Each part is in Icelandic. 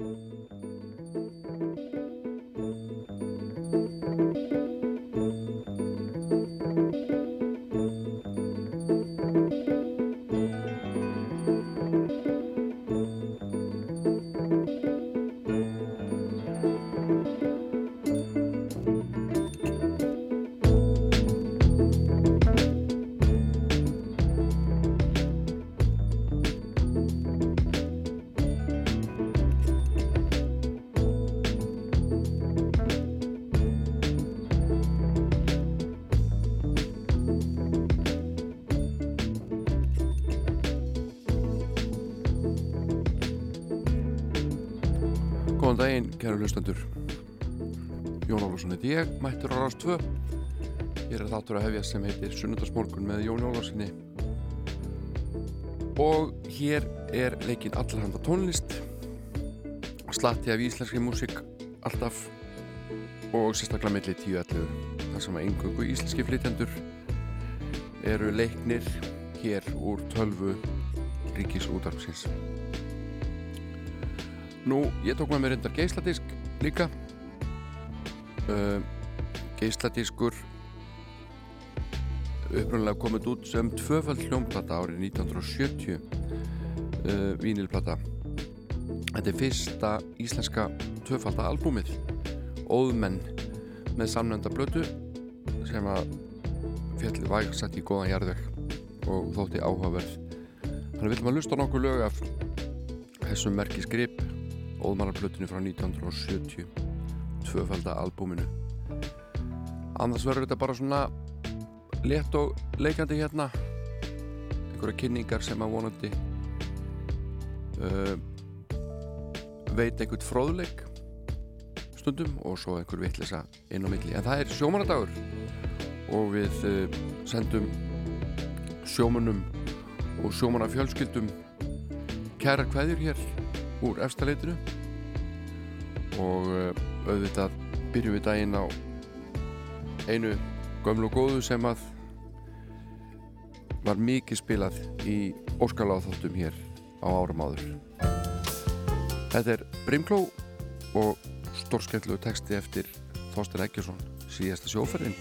Música kæru hlustendur. Jón Ólafsson heit ég, mættur á 2 Ég er þáttur að hefja sem heitir Sunnundarsmorgun með Jón Ólafssoni og hér er leikinn Allarhanda tónlist. Slatti af íslenski músik alltaf. Og sérstaklega melli 10.11 þar sem að engungu íslenski flytjandur eru leiknir hér úr tölvu ríkis útarpsins Nú, ég tók með mér reyndar geisladisk líka. Uh, Geisladiskur uppröndilega komið út sem tvöfald hljómplata árið 1970 uh, Vínilplata. Þetta er fyrsta íslenska tvöfalda albúmið Óðmenn með samnönda blötu sem að fjallið vægsætt í góðan jarðveg og þótti áhugaverð. Þannig viljum að lusta nokkuð lög af þessum merkisgrip óðmannarplötunni frá 1970 tvöfælda albúminu. Annars verður þetta bara svona lett og leikandi hérna. Einhverja kynningar sem að vonandi uh, veit einhvert fróðleik stundum og svo einhver vittlisa inn á milli. En það er sjómanadagur og við uh, sendum sjómanum og sjómanafjölskyldum kæra hvaðir hér úr efstaleitinu og eh, auðvitað byrjum við daginn á einu gömlu og góðu sem að var mikið spilað í óskaláþáttum hér á árum áður. Þetta er Brimkló og stórskendlu texti eftir Þorstur Eggersson síðasta sjóferðin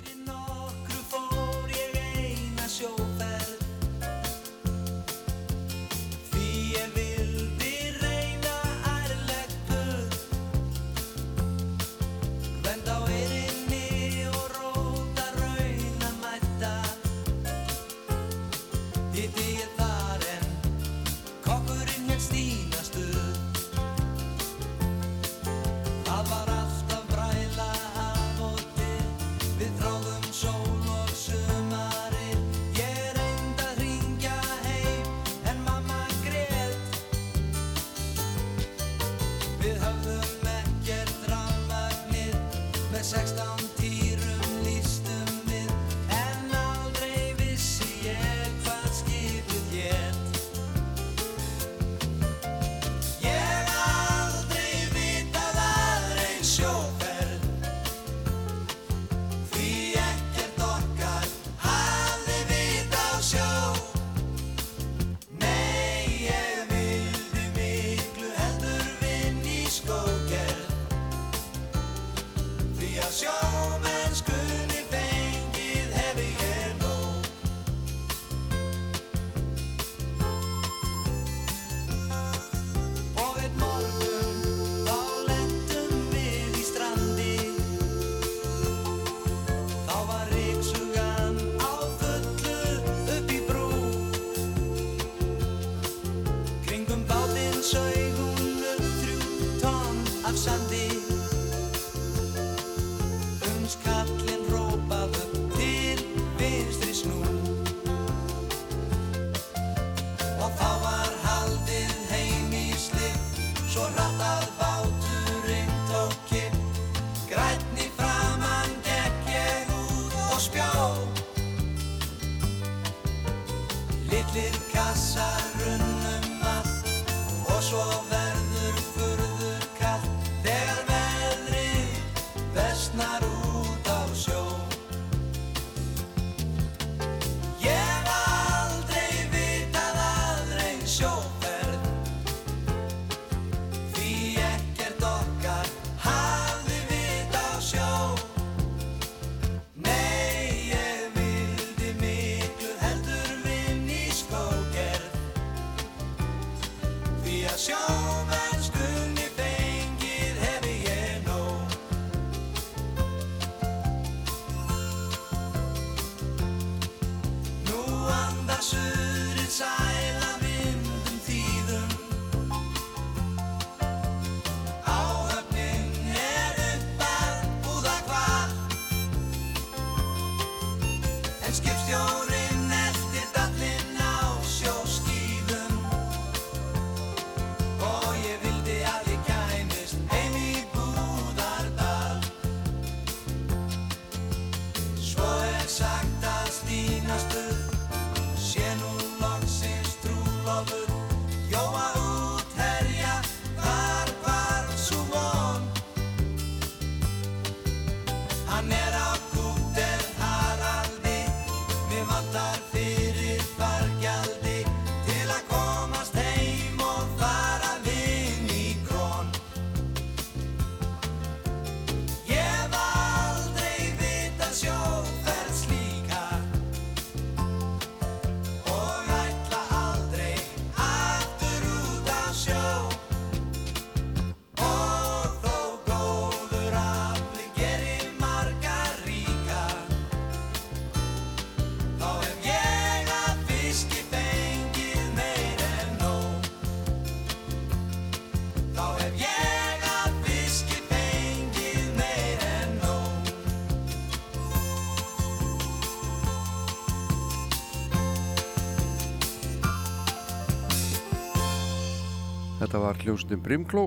var hljómsundin Brimkló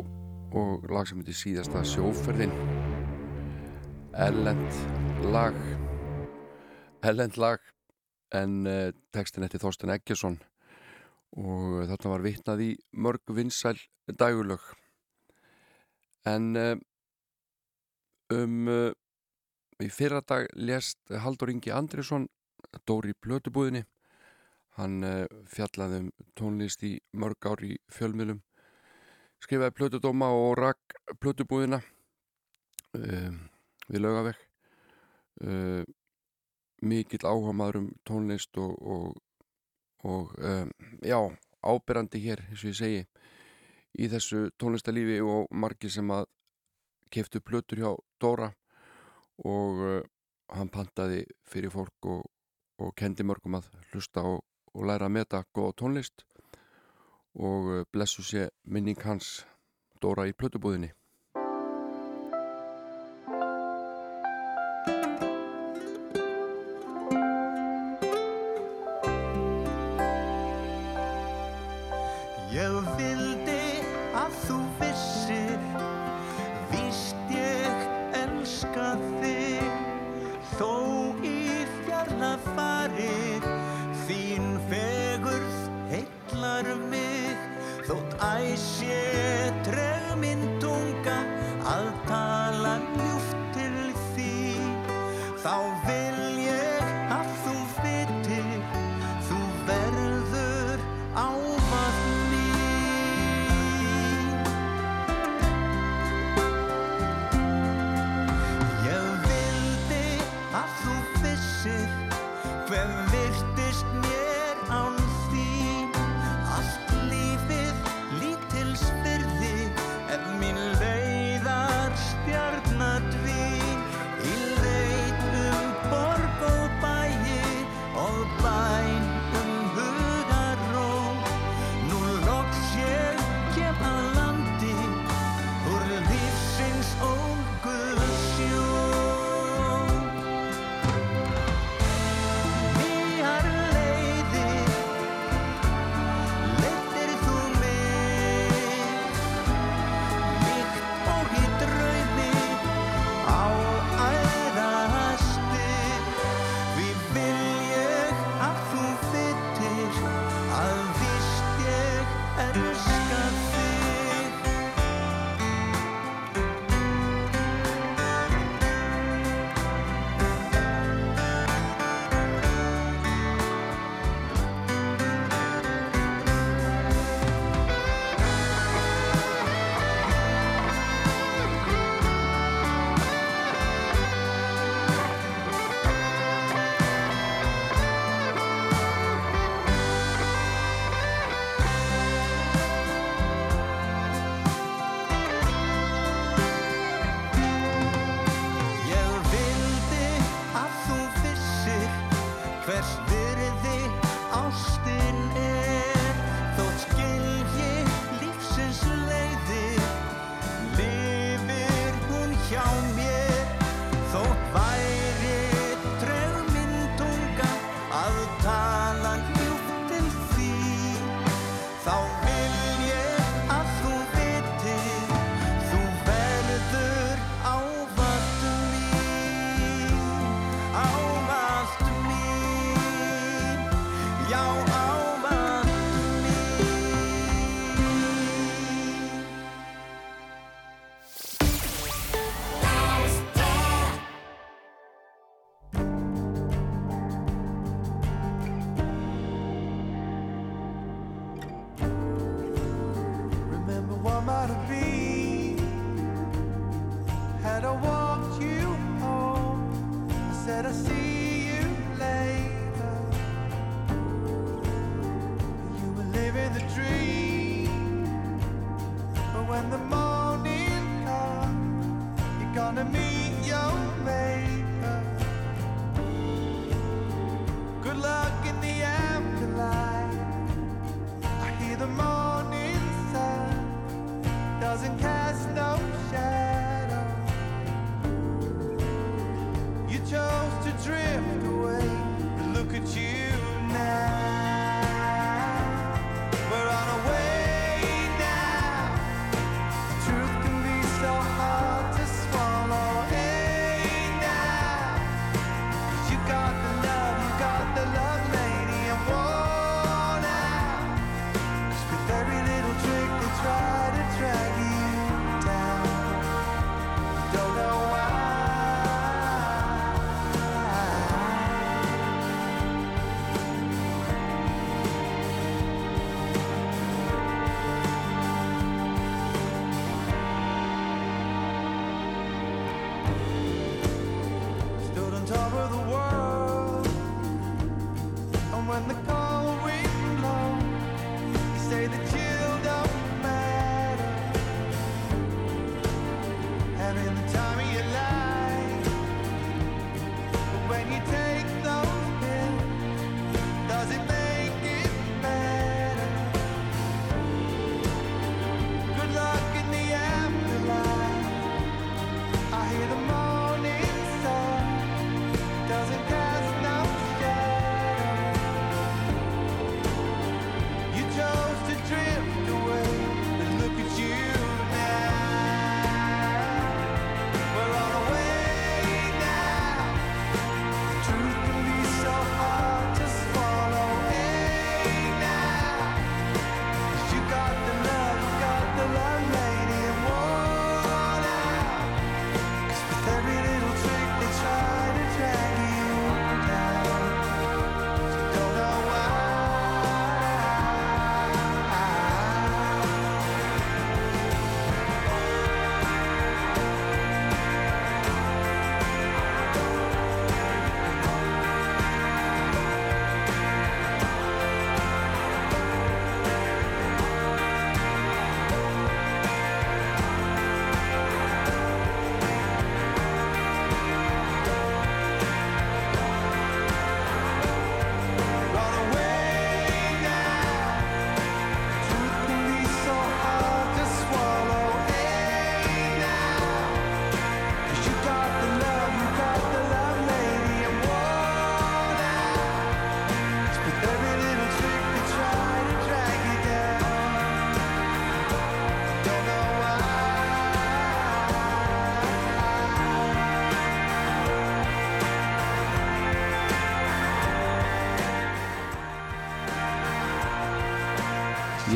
og lag sem heitir síðasta sjóferðin. Ellend lag. Ellend lag en uh, textin eftir Þorsten Eggesson og þarna var vittnað í mörg vinsæl dagulög en uh, um uh, í fyrra dag lést Haldur Ingi Andrisson Dóri Blötubúðinni hann fjallaði um tónlist í mörg ár í fjölmiðlum skrifaði plötudóma og rakk plötubúðina um, við lögaveg um, mikill áhuga maður um tónlist og, og, og um, já, áberandi hér eins og ég segi í þessu tónlistalífi og margir sem að keftu plötur hjá Dóra og uh, hann pantaði fyrir fólk og, og kendi mörgum að hlusta og læra að meta góða tónlist og eh, blessu sé minning hans Dóra í plötubúðinni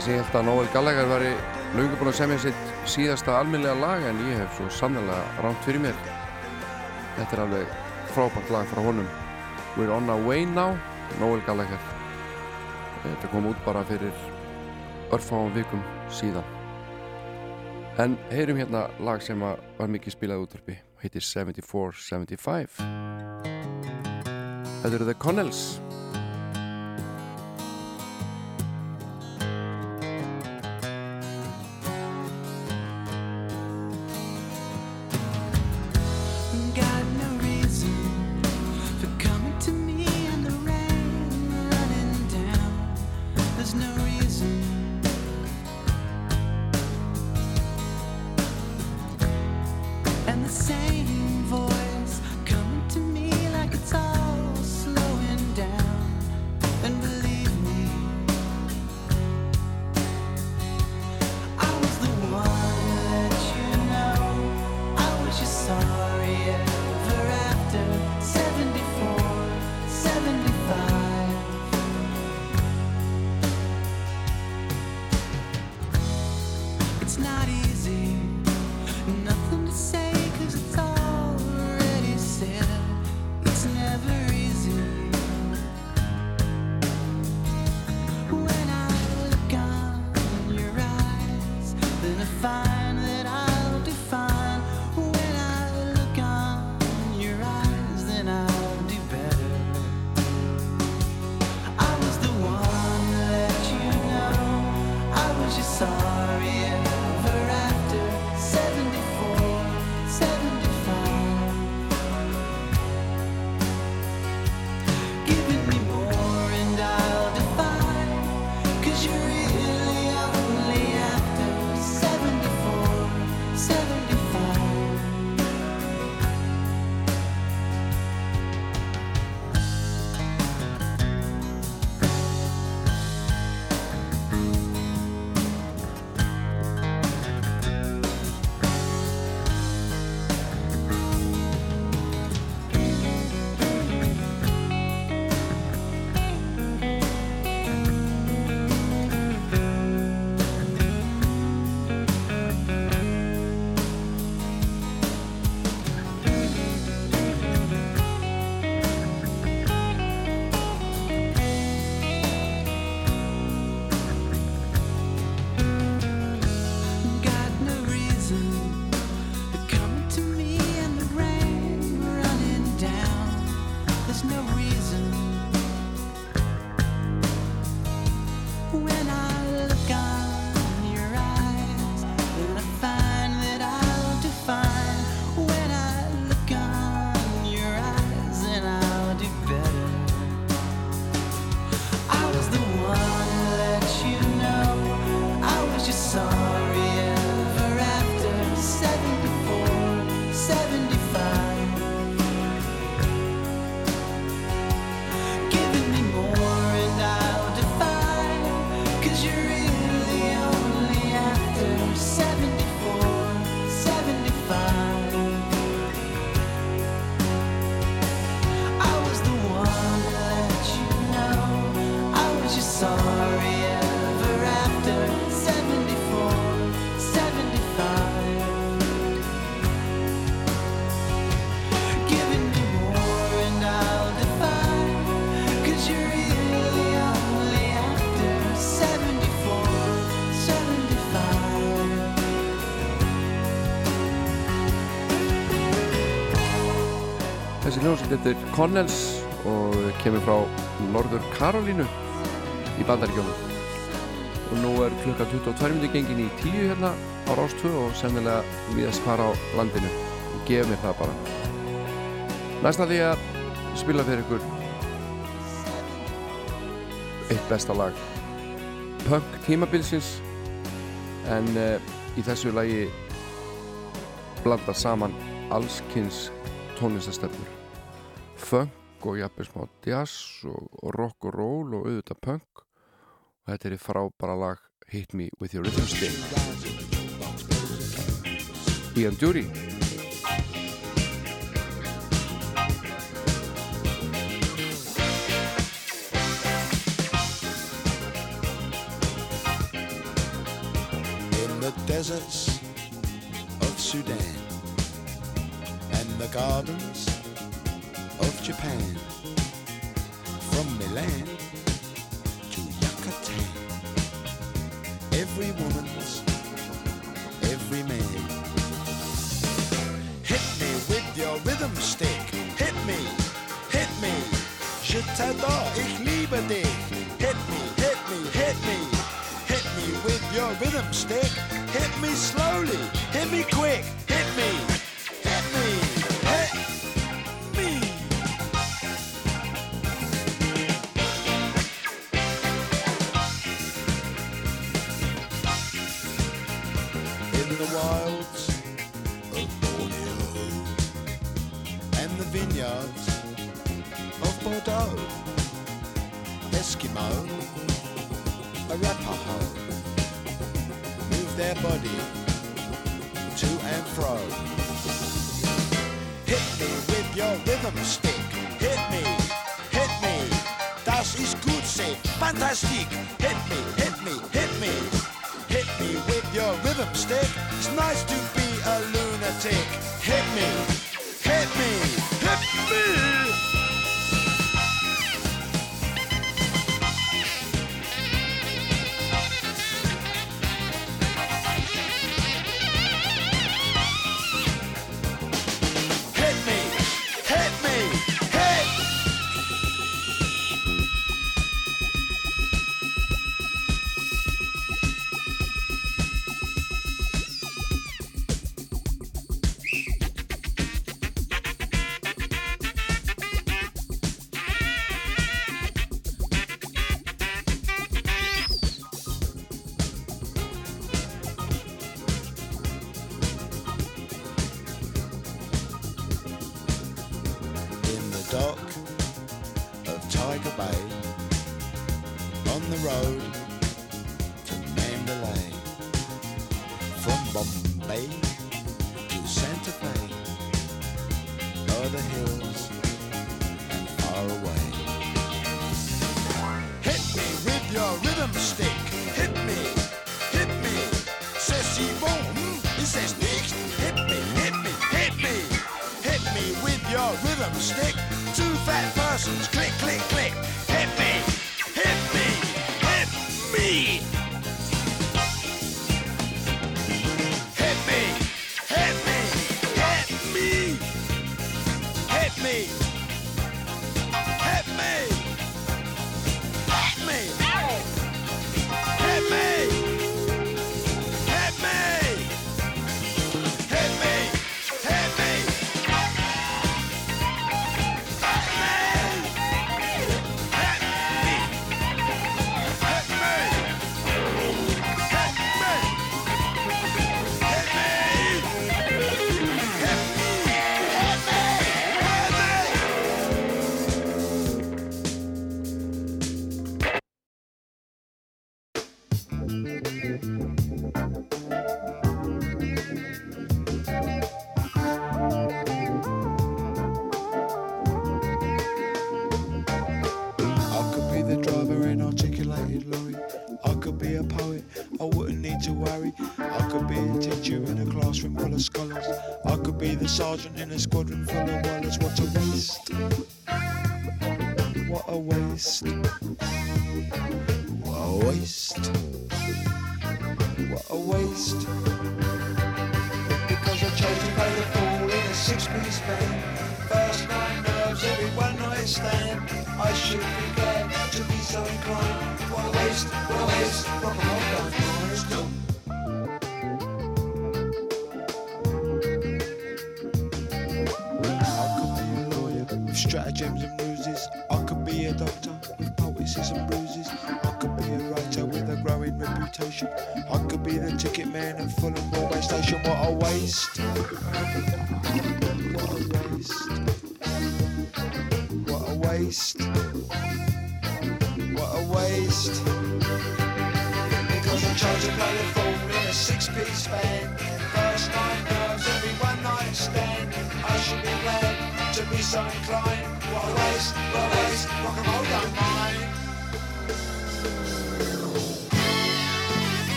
Ég held að Noel Gallagher var í laungu búin að semja sitt síðasta alminlega lag en ég hef svo sannlega rámt fyrir mér. Þetta er alveg frábært lag frá honum. We're on our way now, Noel Gallagher. Þetta kom út bara fyrir örfáum vikum síðan. En heyrum hérna lag sem var mikið spilað útvarpi, heitir 74-75. Þetta eru The Connells. Þetta er Connells og kemur frá Norður Karolínu í bandaríkjónum og nú er klukka 22 minnir gengin í 10 hérna á Rástvö og sennilega viðast fara á landinu. Og gefa mér það bara. Næsta því að spila fyrir ykkur eitt besta lag. Punk tímabilsins en uh, í þessu lagi blanda saman allskynns tónlistastöfnur funk og jafnveg smá jazz og, og rock og roll og auðvitað punk. Og þetta er í frábæra lag Hit Me With Your Rhythm Stick Ian Dury. In the deserts of Sudan And the gardens Japan, from Milan to Yucatan. Every woman's, every man. Hit me with your rhythm stick. Hit me, hit me. Je t'adore, ich liebe dich. Hit me, hit me, hit me. Hit me with your rhythm stick. Hit me slowly, hit me quick, hit me.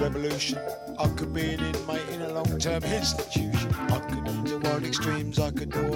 revolution. I could be in my inner long term institution. I could do wild extremes, I could do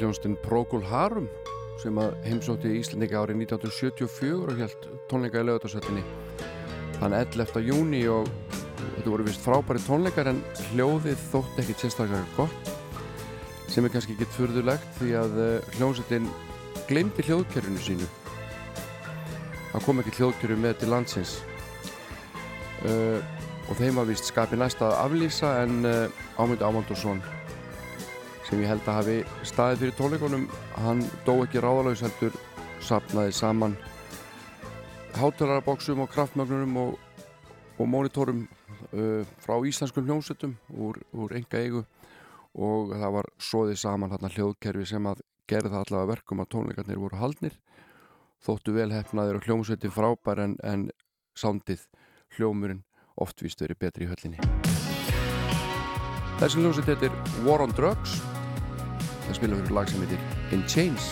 hljónstinn Procol Harum sem að heimsótti í Íslandika árið 1974 og held tónleika í lögutarsöllinni þann 11. júni og þetta voru vist frábæri tónleikar en hljóðið þótt ekki sérstaklega gott sem er kannski ekki fyrðulegt því að eh, hljónsettin glemdi hljóðkerfinu sínu það kom ekki hljóðkerfi með til landsins uh, og þeim var vist skapi næst að aflýsa en uh, Ámund Ámundursson sem ég held að hafi staðið fyrir tónleikunum hann dó ekki ráðalaus heldur sapnaði saman hátalarabóksum og kraftmögnunum og, og monitorum uh, frá íslenskum hljómsettum úr, úr enga eigu og það var svoðið saman hérna hljóðkerfi sem að gerði það allavega verkum að tónleikarnir voru haldnir. Þóttu vel hefnaðir og hljómsveitin frábær en, en sándið hljómurinn oft víst verið betri í höllinni. Þessi hljómsveit heitir War on Drugs það spila fyrir lag sem heitir In Chains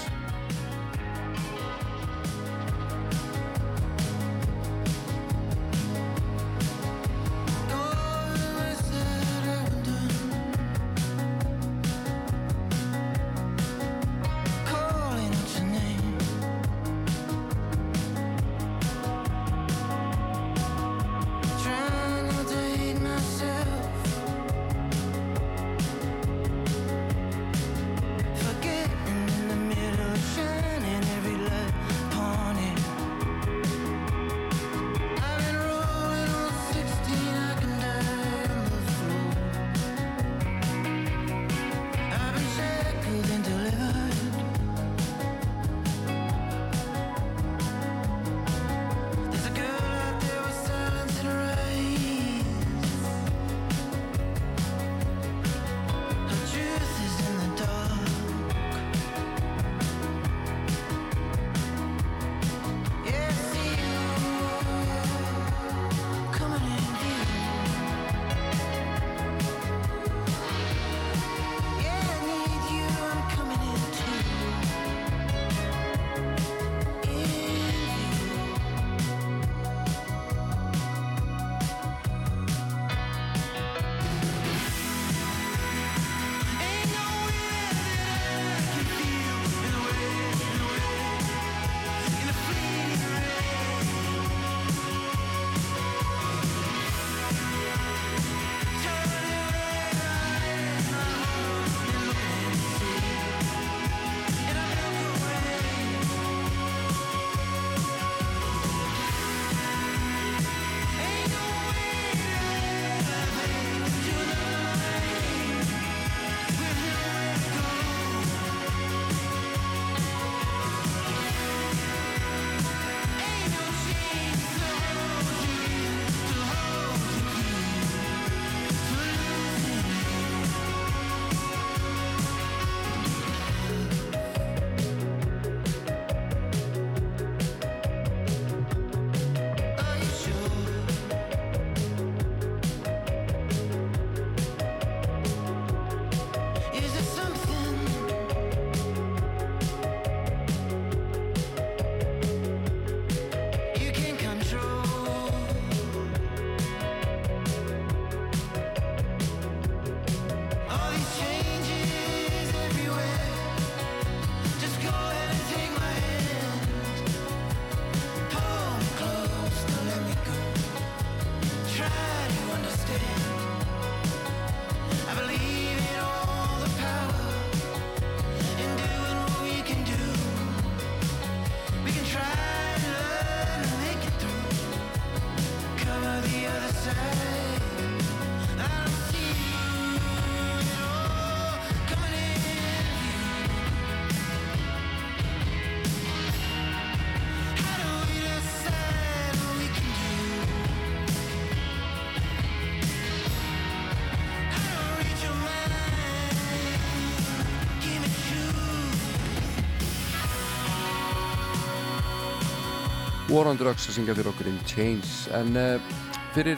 War on Drugs að syngja fyrir okkur In Chains. En uh, fyrir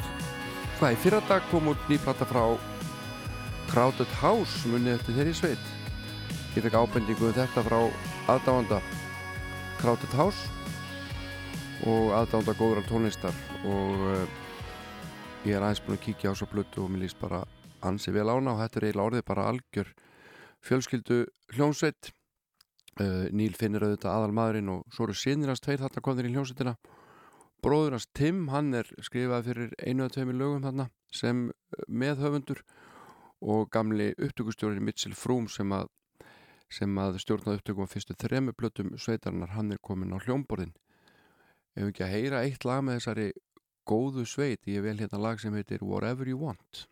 hvað, í fyrra dag kom út ný plata frá Crowded House munið eftir þeirri sveit ég fekk ábendingu um þetta frá aðdáanda Crowded House og aðdáanda góðrar tónlistar og uh, ég er aðeins búin að kíkja á svo blötu og mér líst bara ansi vel ána og þetta er eiginlega orðið bara algjör fjölskyldu hljónsveit uh, Níl finnir auðvitað aðal maðurinn og svo eru sinir hans tveir þarna komnir í hljónsveitina bróður hans Tim, hann er skrifað fyrir einu eða tveimur lögum þarna sem uh, meðhöfundur og gamli upptökustjórin Mitchell Froome sem að sem að stjórnaði upptökum á fyrstu þremu blötum sveitarnar, hann er komin á hljómborðin. Ef ekki að heyra eitt lag með þessari góðu sveit? Ég vel hérna lag sem heitir Whatever You Want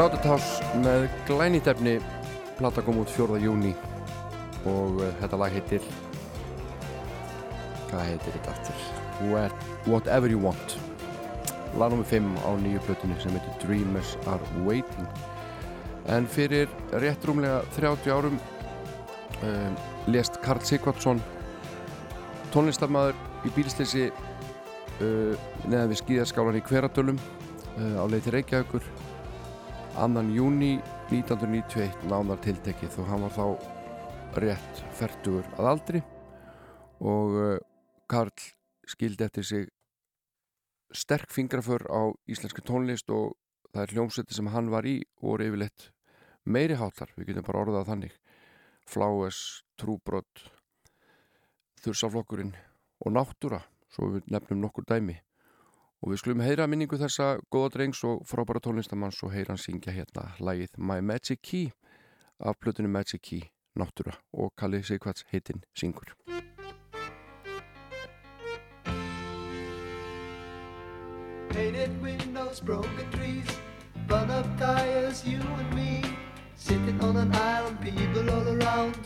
Crowded House með glænitefni plata kom út 4. júni og uh, þetta lag heitir hvað heitir þetta aftur What, Whatever You Want lag nr. 5 á nýju plötunni sem heitir Dreamers Are Waiting en fyrir rétt rúmlega 30 árum um, lest Karl Sigvardsson tónlistarmaður í bílsleysi uh, neðan við skíðaskálan í Hveradölum uh, á leið til Reykjavíkur annan júni 1991 nánar tiltekið og hann var þá rétt færtugur að aldri. Og uh, Karl skildi eftir sig sterk fingraför á íslenska tónlist og það er hljómsveiti sem hann var í og voru yfirleitt meiri hátar, við getum bara orðað þannig. Fláes, Trúbrot Þursaflokkurinn og Náttúra, svo við nefnum nokkur dæmi og við skulum heyra minningu þessa góða drengs og frábæra tónlistamanns og heyra hann syngja hérna lagið My Magic Key af plötunum Magic Key Náttúra og Kalli Sigvarts heitinn syngur Painted windows, broken trees, bun up tires, you and me. Sitting on an island, people all around,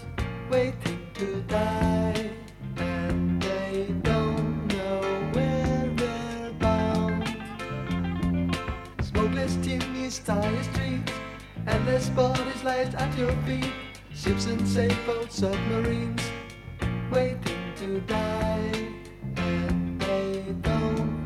waiting to die. Chimneys, tire streets, endless bodies laid at your feet. Ships and sailboats, submarines, waiting to die. And they don't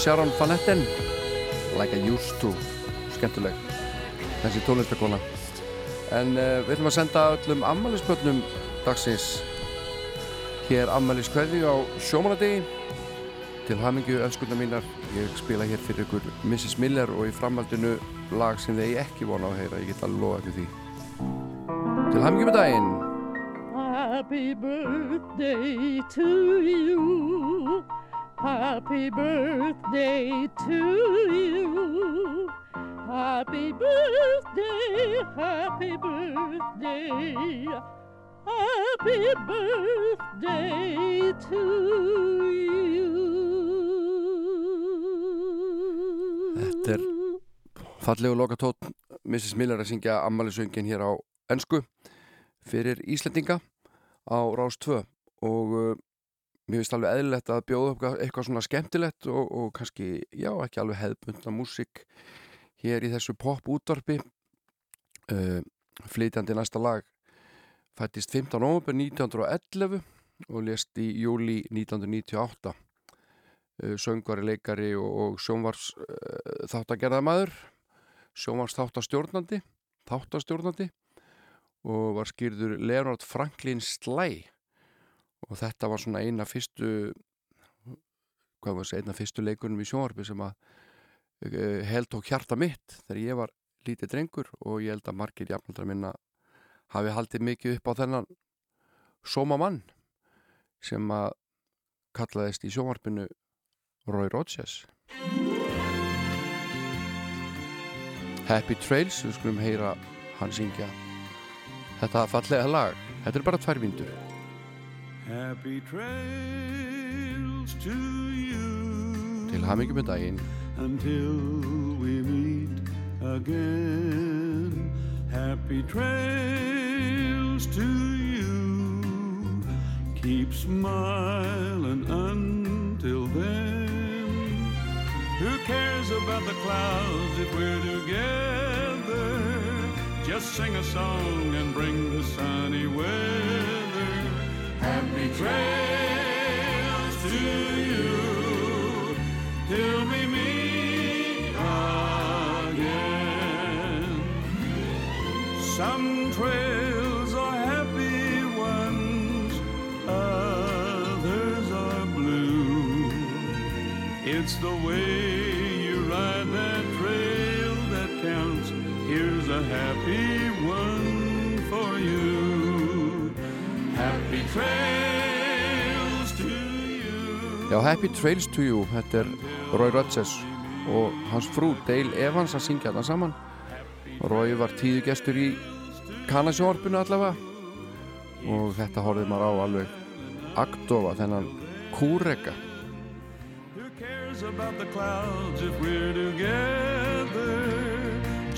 Sharon Van Etten. Like I Used To. Skemmtuleg Þessi tónlistakona En uh, við ætlum að senda öllum ammælisbönnum dagsins Hér ammæliskveði á sjómanadegi Til hamingju öskundar mínar Ég spila hér fyrir ykkur Mrs. Miller og í framhaldinu lag sem þið ekki vona á að heyra Ég get alveg lofa ykkur því. Til hamingju með daginn. Happy birthday to you. Happy birthday to you. Happy birthday, happy birthday. Happy birthday to you. Þetta er fallegu lokatótt Mrs. Miller að syngja ammælisöngin hér á ennsku fyrir Íslendinga á Rás 2 og uh, mér finnst alveg eðlilegt að bjóða upp eitthvað svona skemmtilegt og, og kannski, já, ekki alveg hefðbundna músík hér í þessu pop-útvarpi uh, flytjandi næsta lag fættist 15. november 1911 og lést í júli 1998 uh, söngvari, leikari og, og sjónvars uh, þáttagerðamæður sjónvars þáttastjórnandi þáttastjórnandi og var skýrður Leonard Franklin Sly og þetta var svona eina fyrstu hvað var þessi eina fyrstu leikunum í sjónvarpi sem að uh, held tók hjarta mitt þegar ég var lítið drengur og ég held að margir jafnaldra minna hafi haldið mikið upp á þennan sóma mann sem að kallaðist í sjónvarpinu Roy Rogers. Happy Trails, við skulum heyra hann syngja. Þetta fallega lag. Þetta er bara tvær vindur Happy trails to you til daginn until we meet again. Happy trails to you. Keep smiling until then. Who cares about the clouds if we're together? Just sing a song and bring the sunny weather. Some trails are happy ones, others are blue. It's the way you ride that trail that counts. Here's a happy one for you. Happy trails to you. Já, Happy Trails to You, þetta er Roy Rogers og hans frú Dale Evans að syngja þetta saman. Roy var tíðu gestur í kanasjónvarpinu allavega og þetta horfið maður á alveg aktofa þennan kúrega Who cares about the clouds if we're together?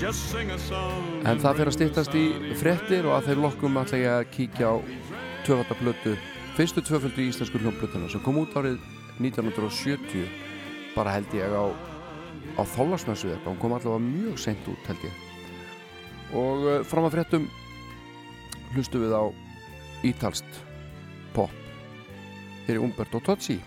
En það fyrir að stýttast í frettir og að þeir lokkum alltaf að kíkja á tvöfaldaplötu, fyrstu tvöfaldu íslensku hljómblötuna sem kom út árið 1970 bara held ég á, á þólasmessu þetta, hún kom allavega mjög seint út held ég. Og uh, fram að frettum hlustu við á ítalst pop. Hér er Umberto Tozzi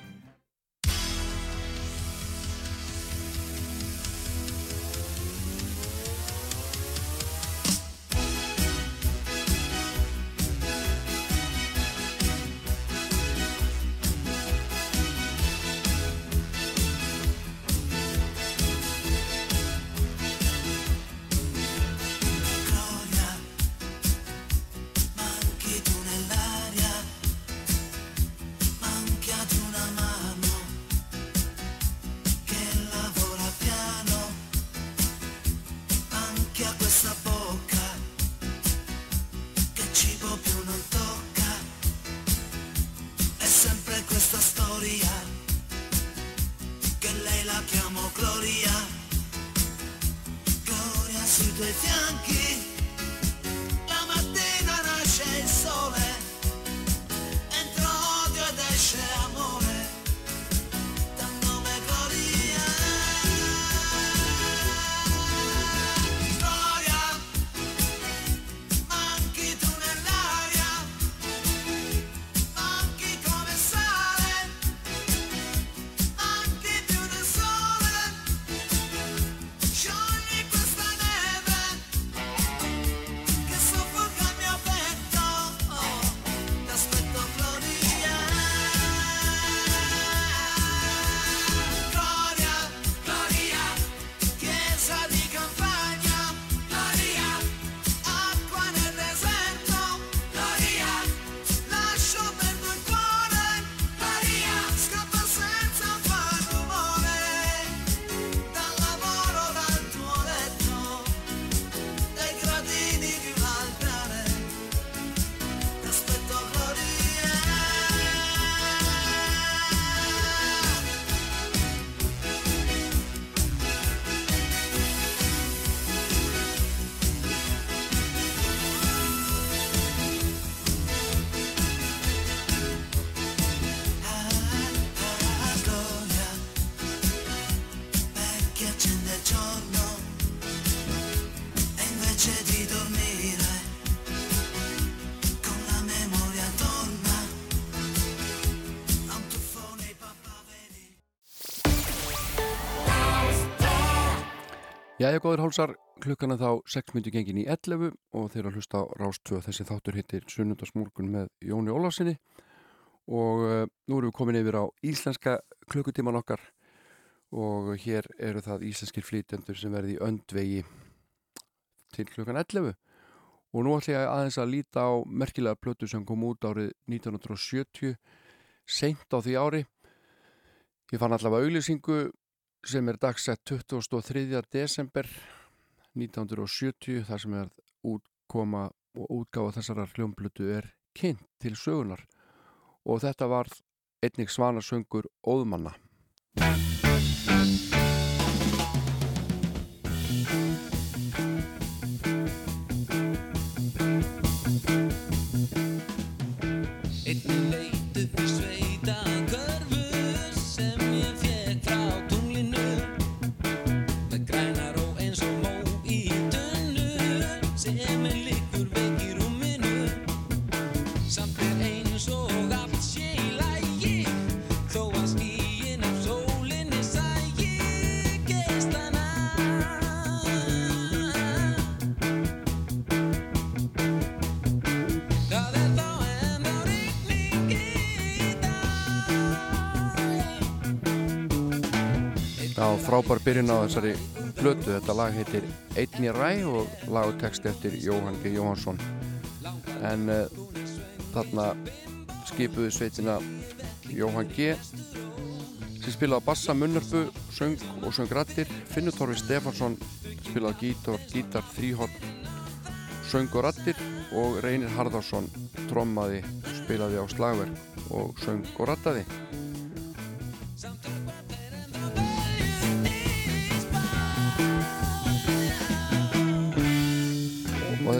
decían que Jæja, góður hálsar, klukkan er þá 6 myndi gengin í 11 og þeir að hlusta á Rástvö. Þessi þáttur hittir Sunnundasmorgun með Jóni Ólásinni og uh, nú erum við komin yfir á íslenska klukkutíman okkar. Og hér eru það íslenskir flytjendur sem verði í öndvegi til klukkan 11 og nú ætlum ég aðeins að líta á merkilega plötu sem kom út árið 1970 seint á því ári. Ég fann allavega auglýsingu sem er dagsett 23. desember 1970 þar sem er útkoma og útgáfa þessarar hljómblötu er kynnt til sögunar og þetta var einnig svanasöngur óðmanna Já, frábær byrjun á þessari plötu. Þetta lag heitir Einn í ræ og lag og text eftir Jóhann G. Jóhansson en uh, þarna skipuðu sveitina Jóhann G. sem spilaði bassa, munnarpu, söng og söng rattir Finnur Torfi Stefansson spilaði gítar, gítar þrýhorn söng og rattir og Reynir Harðarsson trommaði, spilaði á slagverk og söng og rattaði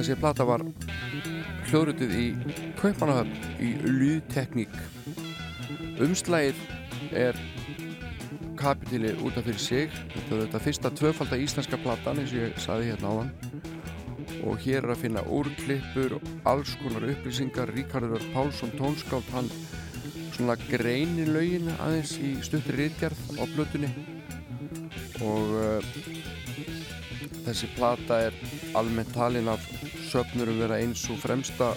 þessi plata var hljóðrutið í Kaupanahöfn í Lýðtekník umslægir er kapitili út af fyrir sig. Þetta er þetta fyrsta tvöfalda íslenska platan eins og ég saði hérna áðan. Og hér er að finna úrklippur og alls konar upplýsingar. Ríkardur Pálsson tónskáld hann svona greinir lögin aðeins í stuttri rítjarð á plötunni. Og uh, þessi plata er almennt talin af söfnurum vera eins og fremsta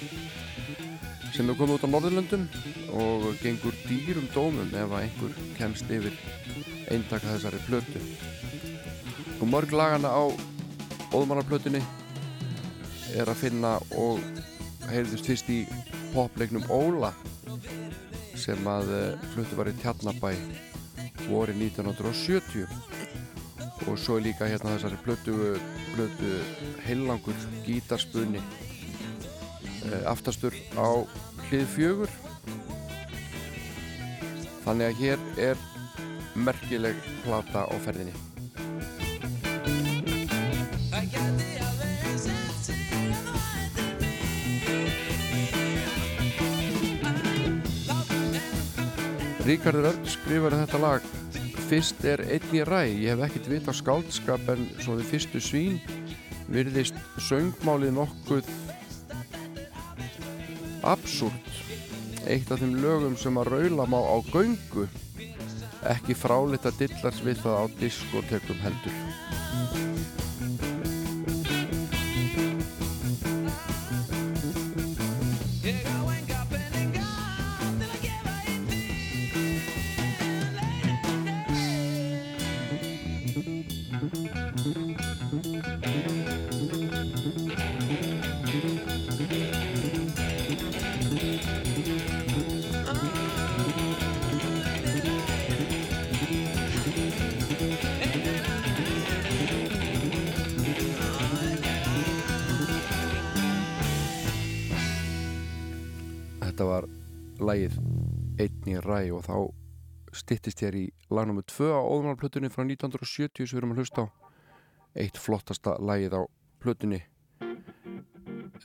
sem er komið út á Norðurlöndum og gengur dýrum dómum ef að einhver kemst yfir eintaka þessari plötu. Og mörg lagana á óðmannarplötunni er að finna og heyrðist fyrst í popleiknum Óla sem að eh, fluttu var í Tjarnabæ voru 1970 og svo er líka hérna þessari plötu, plötu heilangur gítarspunni e, aftastur á hlið fjögur. Þannig að hér er merkileg plata á ferðinni. Ríkardur Örn skrifar þetta lag Fyrst er einn í ræ ég hef ekkert vit á skáldskap en svo við fyrstu svín virðist söngmálið nokkuð absúrt. Eitt af þeim lögum sem að raula má á göngu ekki fráleitt að dillast við það á diskotekum heldur ræ og þá styttist hér í lagnum 2 á óðunarplötunni frá 1970 sem við erum að hlusta á eitt flottasta lagið á plötunni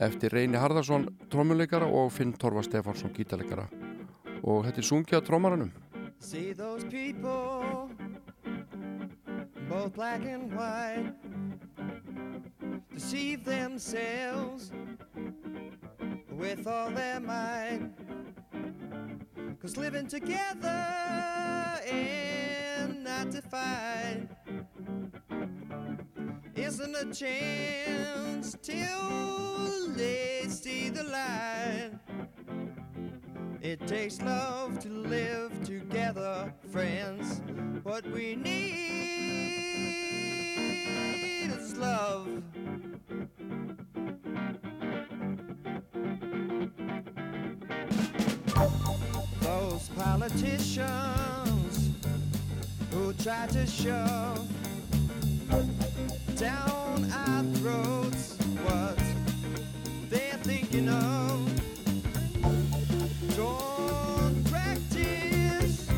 eftir Reyni Harðarsson trommuleikara og Finn Torfa Stefansson gítarleikara og þetta er sungið af trommaranum See those people, both black and white. deceive themselves with all their might. Cause living together and not fight isn't a chance till they see the light. It takes love to live together, friends. What we need is love. Politicians who try to shove down our throats what they're thinking of. Don't practice,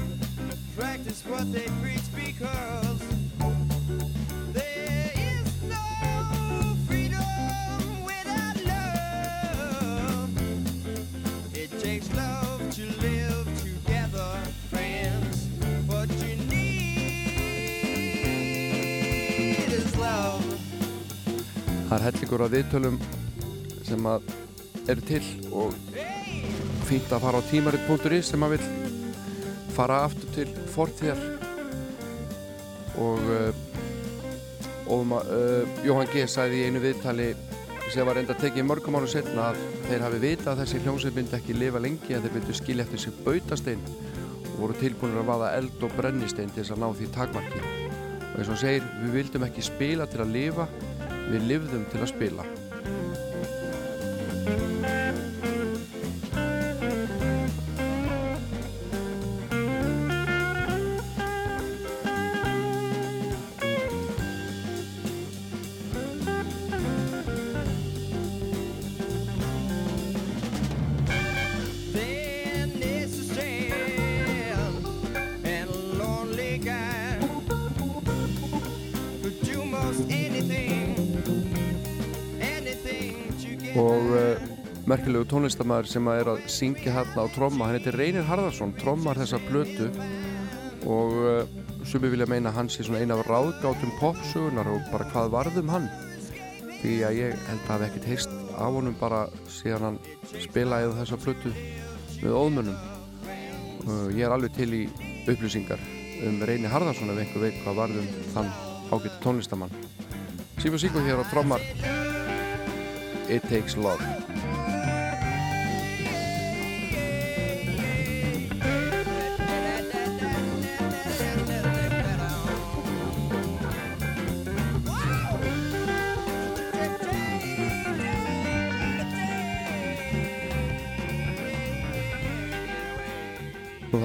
practice what they preach because Það er hellingur af viðtölum sem að eru til og fínt að fara á tímarit.is sem að vil fara aftur til fortíðar og uh, Óma, uh, Jóhann G. sagði í einu viðtali sem var enda tekið mörgum árum setna að þeir hafi vitað að þessi hljómsveit myndi ekki lifa lengi að þeir myndu skilja eftir sig bautastein og voru tilbúinir að vaða eld og brennistein til þess að ná því takmarki og eins og hann segir, við vildum ekki spila til að lifa við lifðum til að spila tónlistamæður sem er að syngja hérna á tromma, hann heitir Reynir Harðarsson trommar þessa blötu og uh, sumi vilja meina hann sé svona eina af ráðgátum popsugunar og bara hvað varðum hann. Því að ég held að hafa ekkert heist af honum bara síðan hann spilaði á þessa blötu með óðmönnum uh, ég er alveg til í upplýsingar um Reynir Harðarsson ef einhver veit hvað varðum þann ágætt tónlistamann Sýfum Sýko hér á trommar. It Takes Love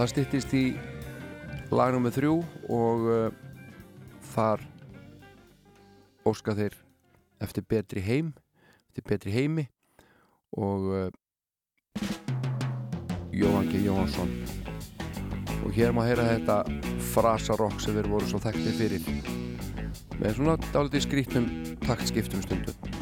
það styttist í lag nummið þrjú og uh, þar óska þeir eftir betri heim eftir betri heimi og uh, Jóhann G. Jóhansson og hér má heyra þetta frasarokk sem þeir voru svo þekktir fyrir. Með svona dálítið skrítnum taktskiptum stundum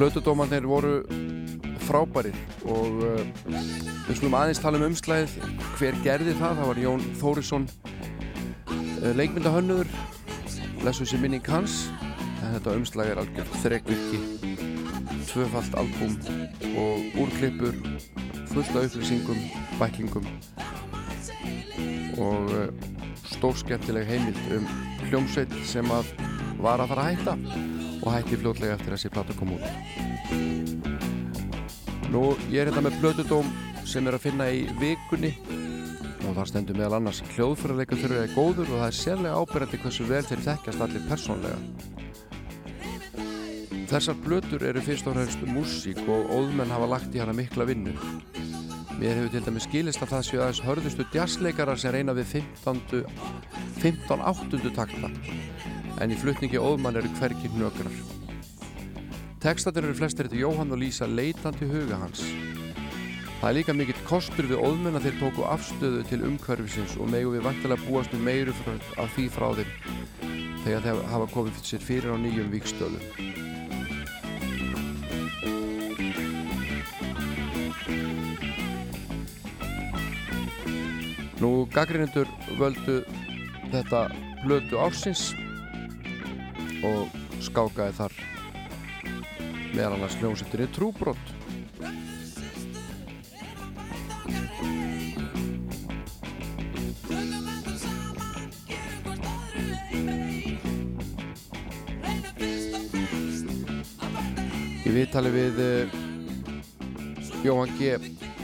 Plötudómarnir voru frábærir og uh, við skulum aðeins tala um umslæðið hver gerði það, það var Jón Þórisson uh, leikmyndahönnur lesu sér minning hans. En þetta umslæð er algjör þrekvirki tvöfalt albúm og úrklippur fullt af upplýsingum, bæklingum og uh, stórskemmtileg heimild um hljómsveit sem að var að fara að hætta og hætti fljótlega eftir þessi plata kom út. Nú, ég er hérna með plötudóm sem er að finna í vikunni. Og þar stendur meðal annars hljóðfærarleika þurfið er góður og það er sérlega ábyrjandi hversu vel þeir þekkjast allir persónlega Þessar plötur eru fyrst og fremst músík og óðmenn hafa lagt í hana mikla vinnu Mér hefur til dæmis skilist að það séu aðeins hörðustu jazzleikarar sem reyna við 15. 15 áttundu takta en í flutningi óðmann eru hvergi hnökrar. Tekstatir eru flestir eftir Jóhann og Lísa leitandi huga hans. Það er líka mikill kostur við óðmenn að þeir tóku afstöðu til umhverfisins og megu við vantilega búast með meiru af því frá þeim þegar þeir hafa komið sér fyrir á nýjum vikstöðum. Nú, gaggrinendur völdu þetta blötu ársins og skákaði þar meðal annars hljómsveitinni Trúbrott Í viðtali við uh, Jóhann G.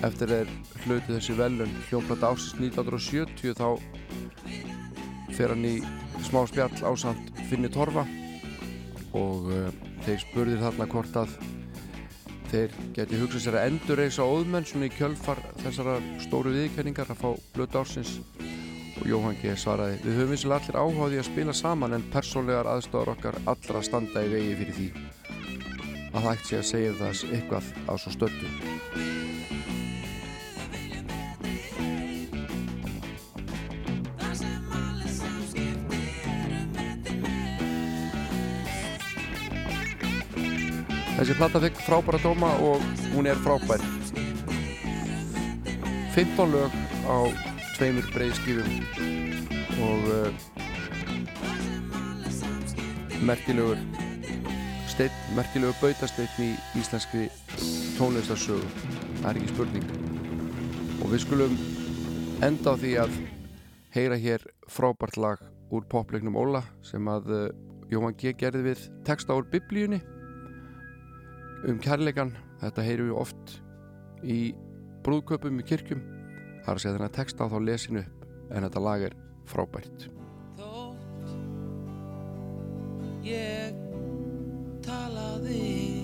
eftir þeir hluti þessi velun hljómplata ásins 1970 þá fer hann í smá spjall ásand Finni Torfa og uh, þeir spurðir þarna hvort að þeir geti hugsað sér að endurreisa óðmenn svona í kjölfar þessara stóru viðkenningar að fá blötu ársins og Jóhann G. svaraði Við höfum vissilega allir áháði að spila saman en persónlegar aðstofar okkar allra standa í vegi fyrir því að það ætti sé að segja það eitthvað á svo stöldu Þessi platta fekk frábæra dóma og hún er frábær. 15 lög á tveimur breiðskifum og uh, merkilegur steinn, merkilegur bautasteinn í íslenski tónlistarsögu. Það er ekki spurning. Og við skulum enda á því að heyra hér frábært lag úr popleiknum Óla sem að uh, Jóhann G. gerði við texta úr biblíunni um kærleikan þetta heyrum við oft í brúðköpum í kirkjum. Það er að segja þennan texta þá lesinu upp en þetta lag er frábært. Þótt ég talaði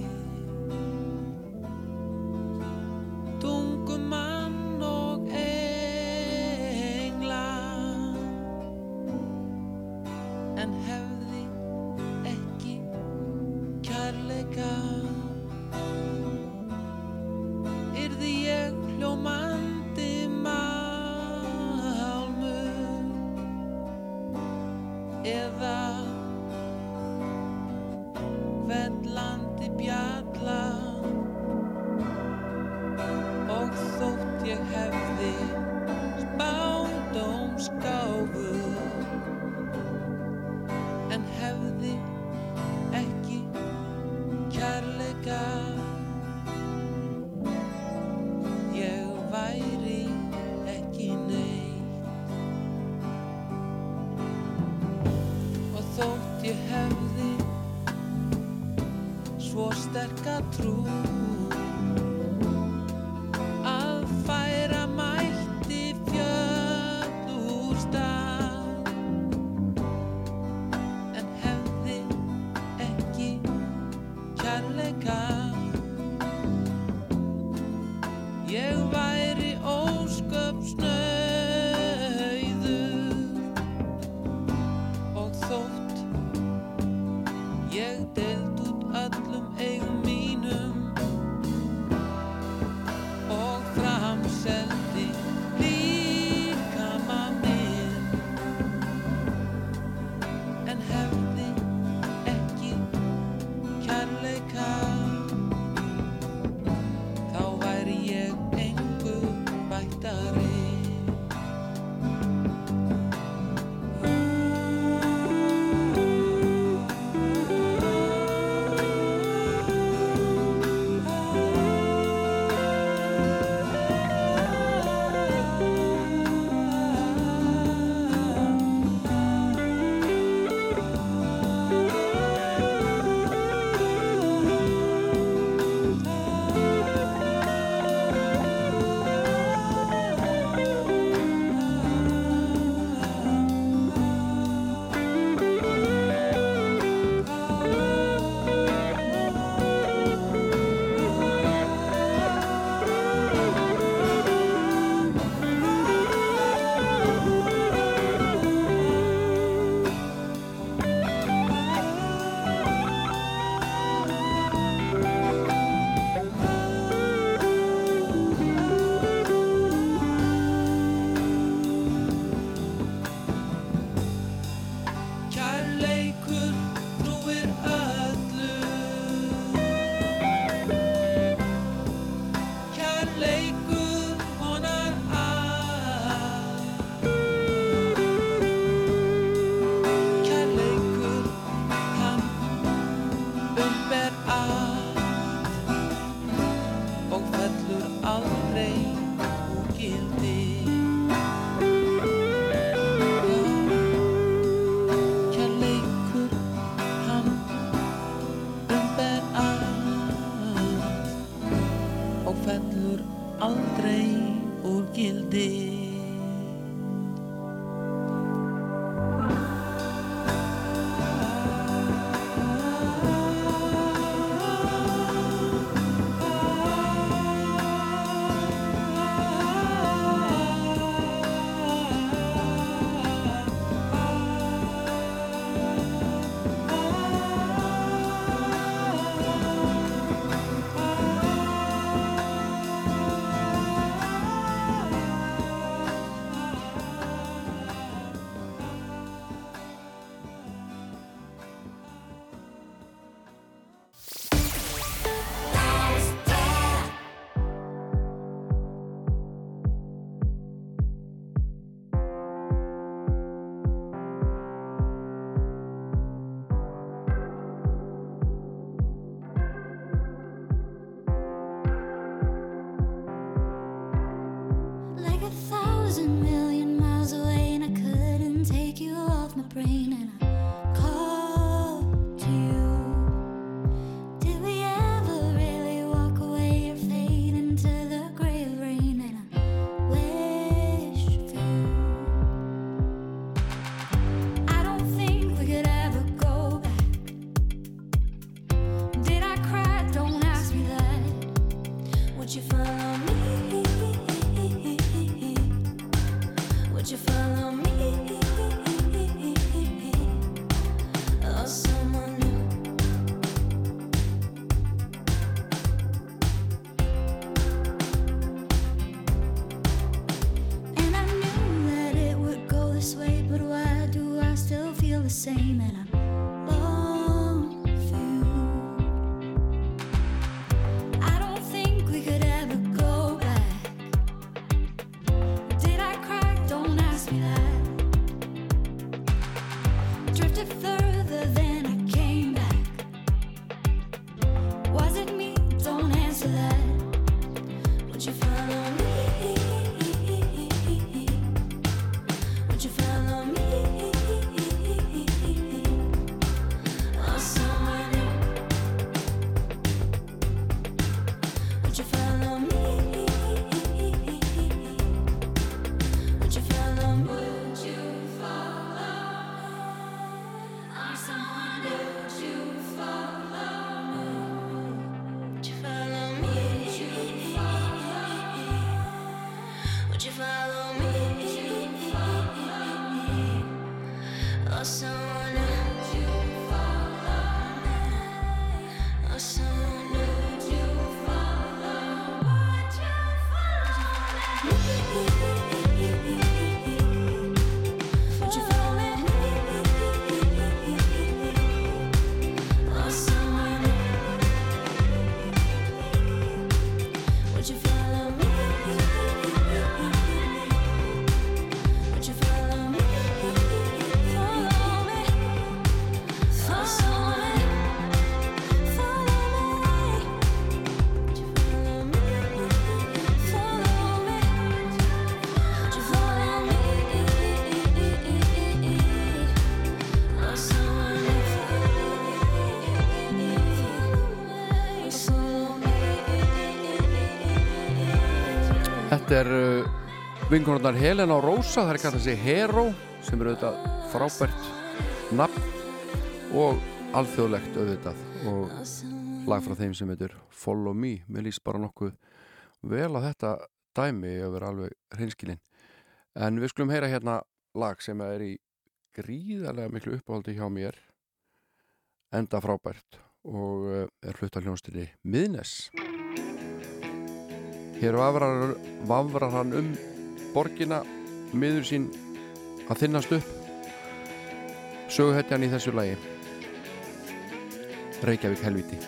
same Þetta er uh, vingunarnar Helena og Rósa, það er kallað sér Heró sem eru auðvitað frábært nafn og alþjóðlegt auðvitað og lag frá þeim sem heitur Follow Me, mér líst bara nokkuð vel að þetta dæmi yfir alveg hreinskilinn. En við skulum heyra hérna lag sem er í gríðarlega miklu uppáhaldi hjá mér enda frábært og uh, er hlutaljónstilli Miðnes Hér vafrar, vafrar hann um borgina, miður sín að þinnast upp. Söguhetjan í þessu lagi. Reykjavík helviti.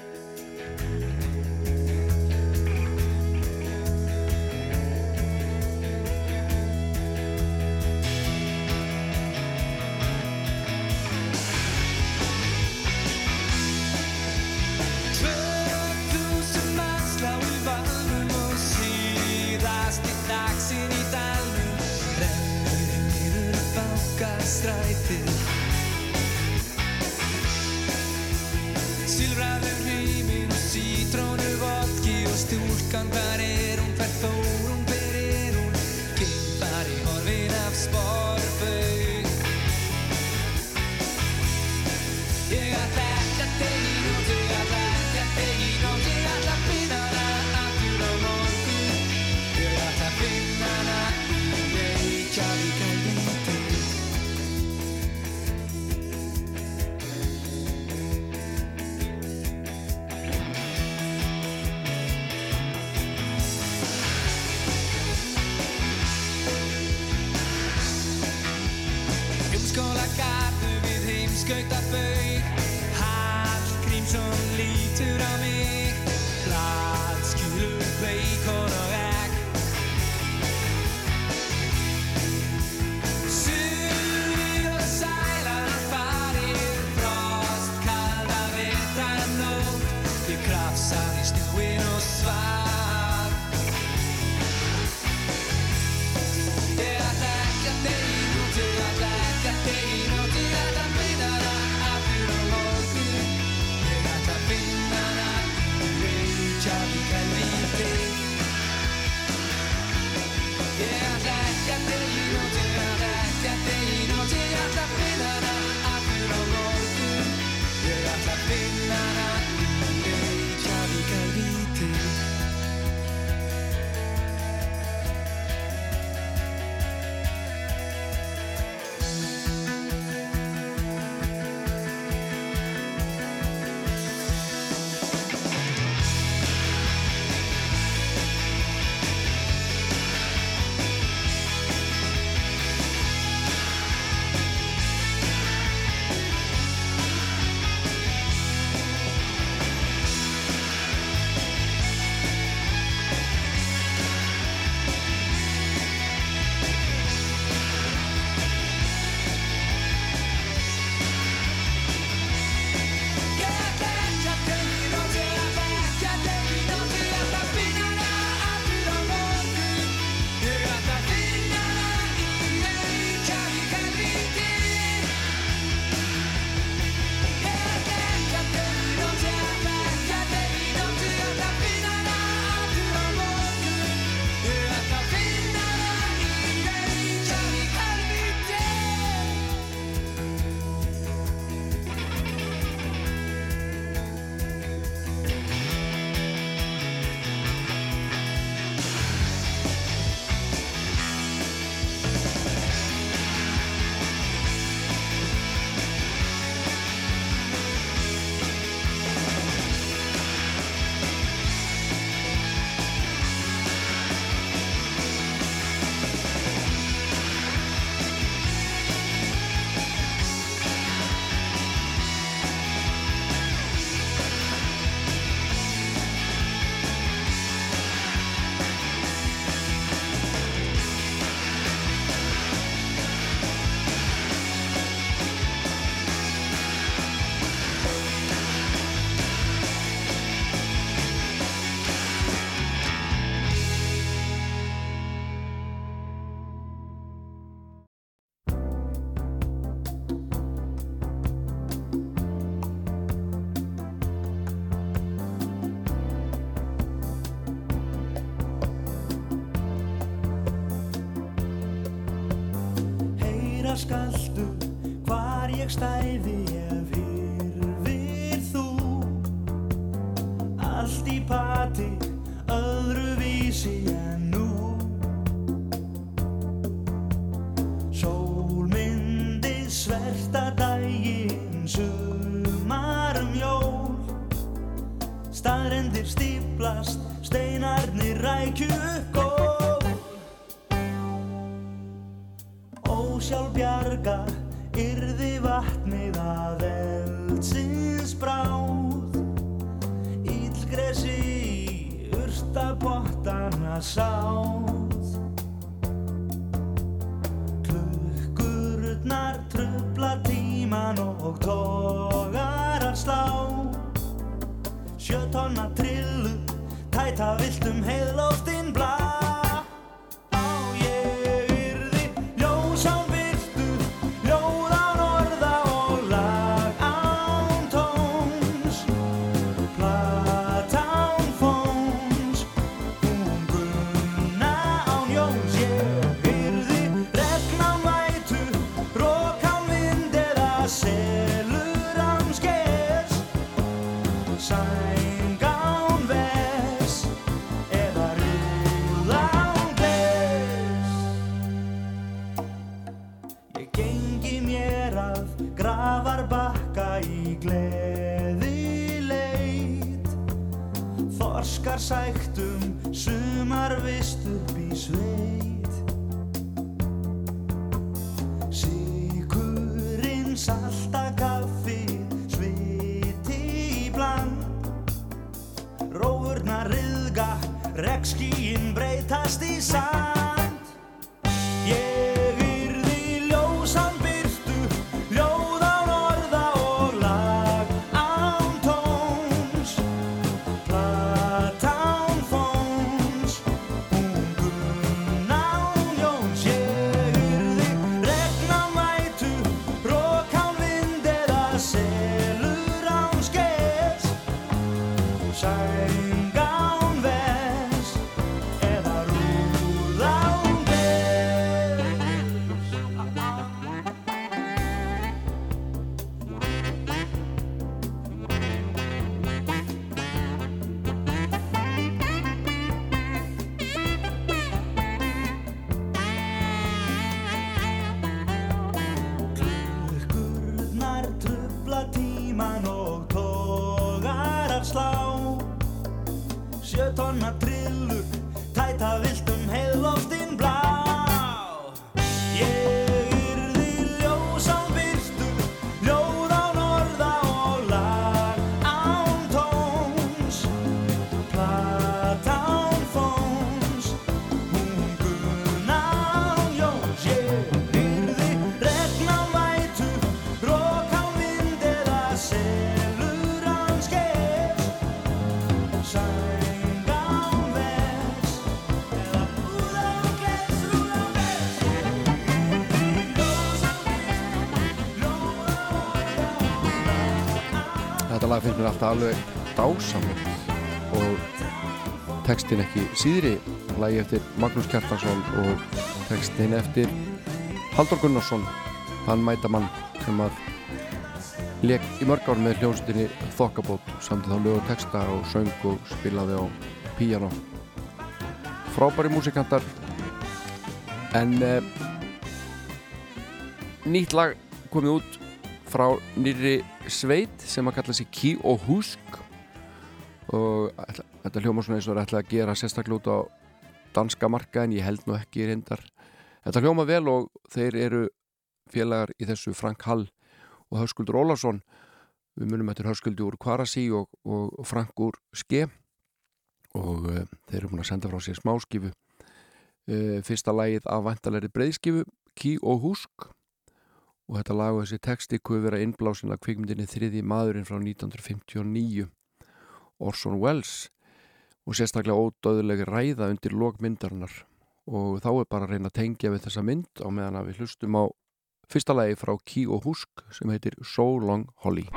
cantare era un pezzo Þetta alveg dásamlegt og textin ekki síðri lagi eftir Magnús Kjartansson og textin eftir Haldur Gunnarsson hann mæta mann sem að leik í mörg ár með hljómsveitinni Þokkabót samt þá lögur texta og söng og spilaði á píjano frábæri músikantar. En eh, nýtt lag komið út frá nýri sveit sem að kalla sig Key og Husk. Og þetta hljóma svona eins og er ætla að gera sérstaklega út á danska marka en ég held nú ekki reyndar. Þetta hljóma vel og þeir eru félagar í þessu Frank Hall og Höskuldur Ólarsson við munum eftir Höskuldur úr Kvarasi og, og Frank úr Ske. Og uh, þeir eru búin að senda frá sér smáskifu. Uh, fyrsta lagið af vantalegri breyðskifu Key og Husk og þetta lag og þessi texti kuð vera innblásin að kvikmyndinni þriði maðurinn frá 1959 Orson Welles og sérstaklega ódöðuleg ræða undir lokmyndarinnar og þá er bara að reyna að tengja við þessa mynd á meðan að við hlustum á fyrsta lagi frá Key og Husk sem heitir So Long Holly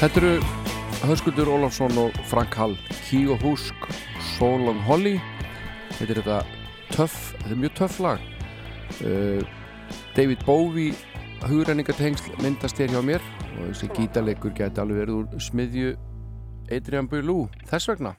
Þetta eru Höskuldur Ólafsson og Frank Hall Key og Husk, Soul on Holly. Þetta er þetta töff þetta er mjög töff lag. Uh, David Bowie hugrenningatengsl myndast hér hjá mér. Og þessi gítarleikur geti alveg verið úr smiðju Adrian Bylou. Þess vegna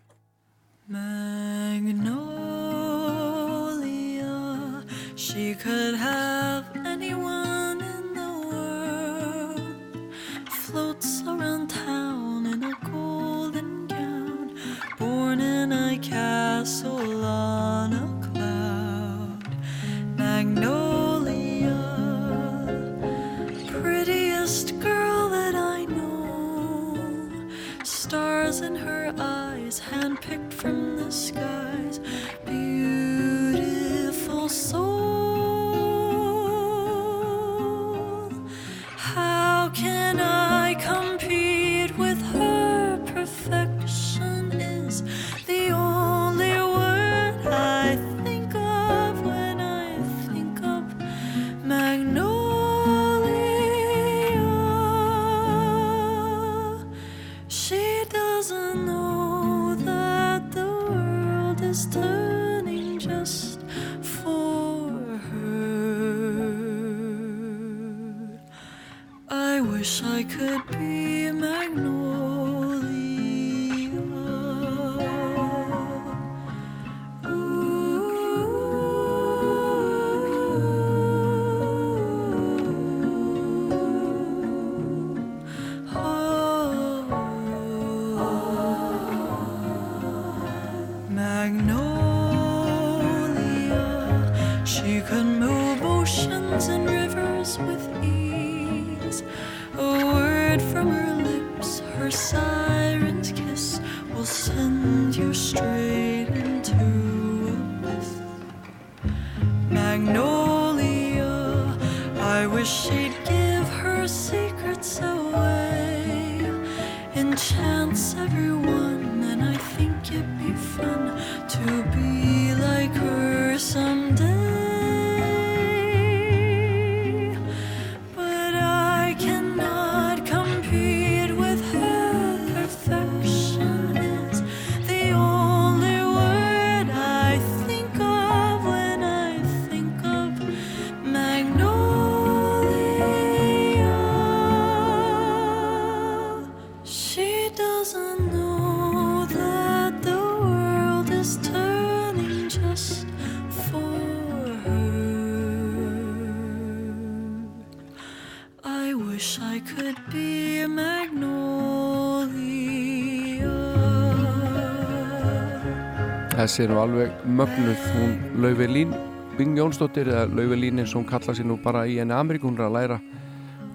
Þessi er nú alveg mögnuð. Hún Lauvelín Bing Jónsdóttir eða Lauvelín eins og hún kalla sér nú bara í enni Ameríku hún er að læra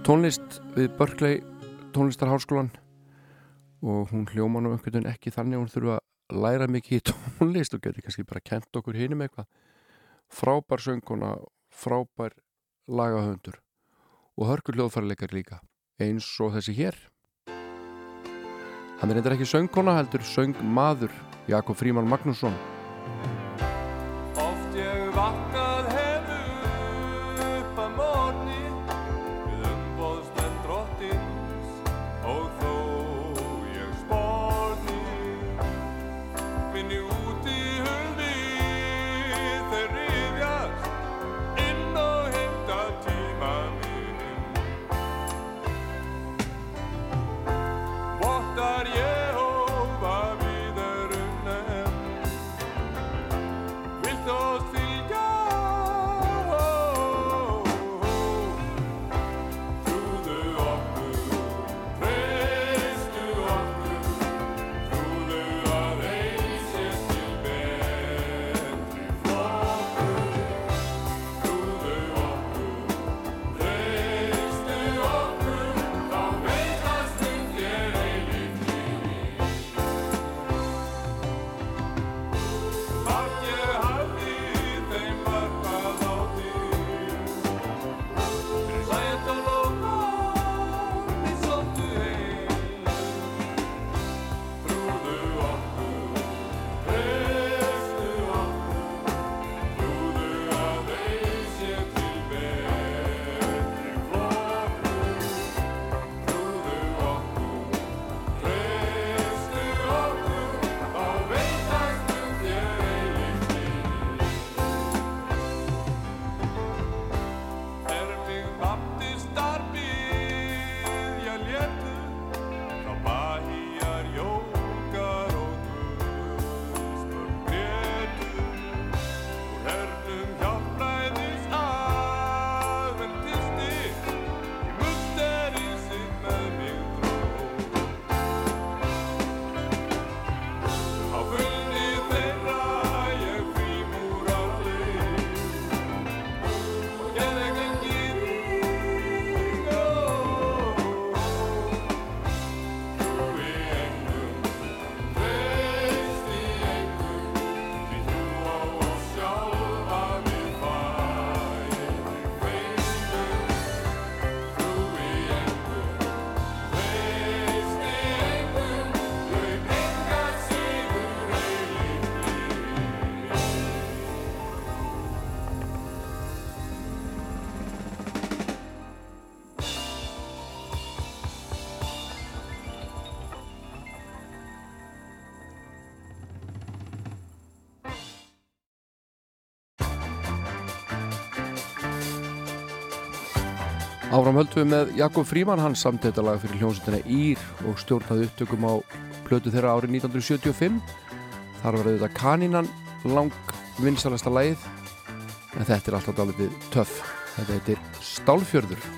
tónlist við Berkeley tónlistarháskólan og hún hljóma nú einhvern veginn ekki þannig hún þurfa að læra mikið í tónlist og getur kannski bara kent okkur hinum eitthvað. Frábær sönguna frábær lagahöndur og hörkur hljóðfærleikar líka eins og þessi hér. Hann er eitthvað ekki söngkona heldur söngmaður Jakob Fríman Magnússon. Oft ég vaknað hefur upp að morgni við umbóðsmenn drottins og þó ég sporni. Finn ég út í Áfram höldum við með Jakob Fríman, þetta lag fyrir hljómsveitina Ír og stjórnaði upptökum á plötu þeirra árið 1975. Þar var auðvitað kanínan lang vinsalasta lagið, en þetta er alltaf dálítið töff. Þetta heitir Stálfjörður.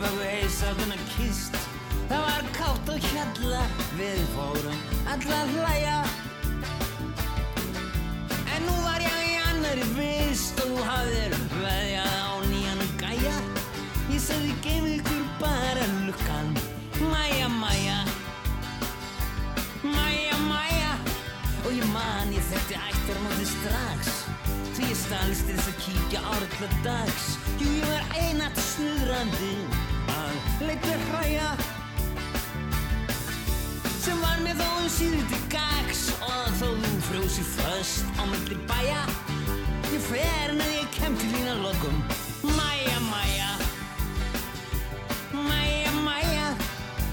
Baka heisátuna kist. Það var kátt og hjalla, við fórum alla að hlæja. En nú var ég í annari vist og hafðir veðjað á nýjan gæja. Ég sagði geim ykkur bara lukkan. Mæja, mæja. Mæja, mæja. Og ég man ég þekkti ættarmóti strax. Því ég stalst þess að kíkja árla dags. Jú, ég var einat snuðrandi Að leita hræja Sem var með þó um síður til gags Og þó þú frjósi föst á milli bæja. Ég fer með ég kem til þín að lokum. Mæja, mæja. Mæja, mæja.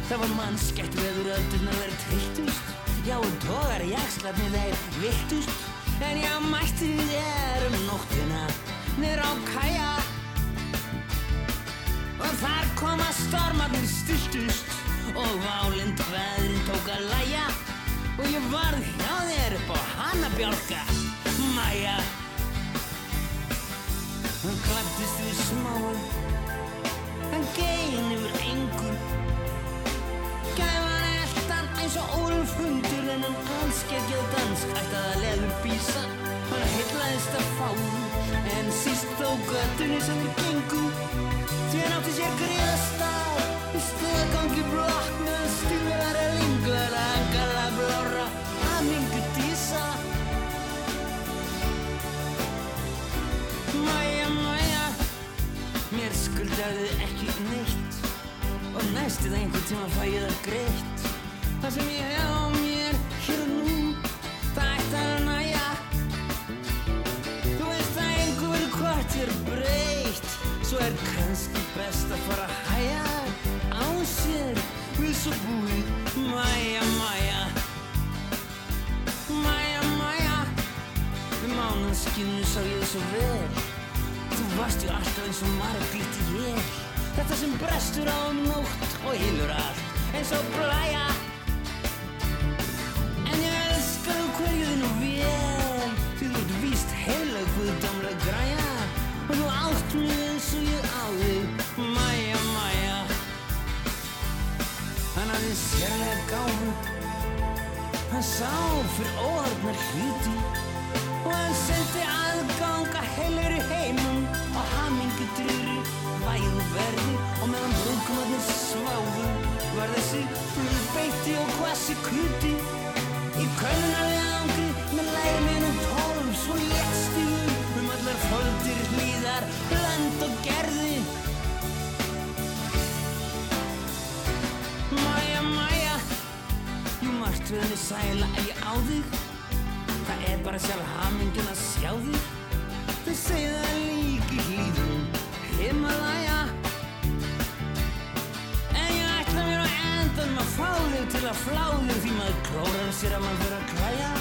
Það var mannskætt veður öldurnar verið trilltust Já, og tógar jakslarnir þeir vittust En ég mætti þér um nóttina Niður á kaja Og þar koma stormarnir stilltust Og válind veðrin tók að læja Og ég varð hjá þér upp á hana bjálka Mæja. Hann klættist við smáum Hann gein yfir engur Gæfan eldan eins og úlfundur en hann anskeggjöð dansk ætti að leður bísa hann heitlaðist að fáum en síst þó göttunni sem við gengum því hann átti sér gríðastaf í stöðgangi blokk með stíðar að lingver að gala blóra. Að mingu dísa. Mæja, mæja mér skuldaði ekki neitt. Og næstu það einhvern tíma fæ ég það greitt. Það sem ég hef á mér Svo er kannski best að fara að hæja Ás svo búið Mæja, mæja. Mæja, mæja. Við mánaskinu sá ég svo vel. Þú varst ju alltaf eins og marglitt ég. Þetta sem brestur á um nótt og hylur allt eins og blæja Hann sá fyrir óhörnar hluti Og hann sendi aðganga heilir í heimum Og hamingi drýri væðu verði Og meðan brúkumarnir sváðu Var þessi flugbeiti og hvassi kuti Í kölnarði angri með lærin og tólf Svo létstu um allar foldir hlýðar Land og gerði. Mæja, mæja Jú, margt við henni sæla ef ég á þig. Það er bara sjálf hamingin að sjá þig. Þau segja það líka í hlýðum Himalaya. En ég ætla mér á endanum að fá þig til að flá þig Því maður klórar sér að maður fyrir að klæja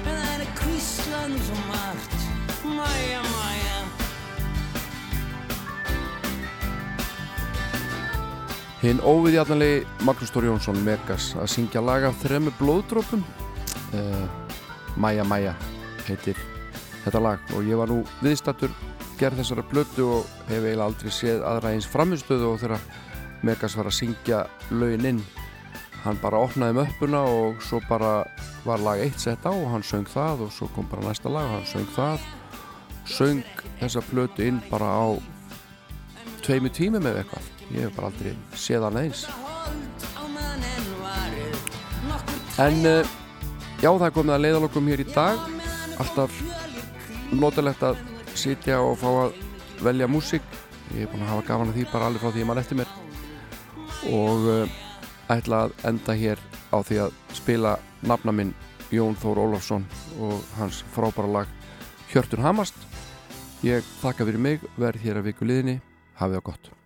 En það er að kvíslað nú svo margt. Mæja, mæja Hinn óviðjarnalegi Magnús Tóri Jónsson Megas að syngja lag af þremu blóðdrópum uh, Mæja Mæja heitir þetta lag. Og ég var nú viðstattur gerð þessara blötu og hef eiginlega aldrei séð aðra eins framistöðu og þegar Megas var að syngja lögin inn. Hann bara opnaði möppuna og svo bara var lag eitt sett á og hann söng það og svo kom bara næsta lag og hann söng það. Söng þessa blötu inn bara á tveimu tímum eða eitthvað ég hef bara aldrei séð hann eins. En uh, já það komið að leiðalokum hér í dag. alltaf notalegt að sitja og fá að velja músík. Ég er búin að hafa gaman að því bara alveg frá því ég mann eftir mér. Og uh, ætla að enda hér á því að spila nafna minn Jón Þór Ólafsson og hans frábæra lag Hjörtur Hamast. Ég þakka fyrir mig, verð hér að viku liðinni. Hafið það gott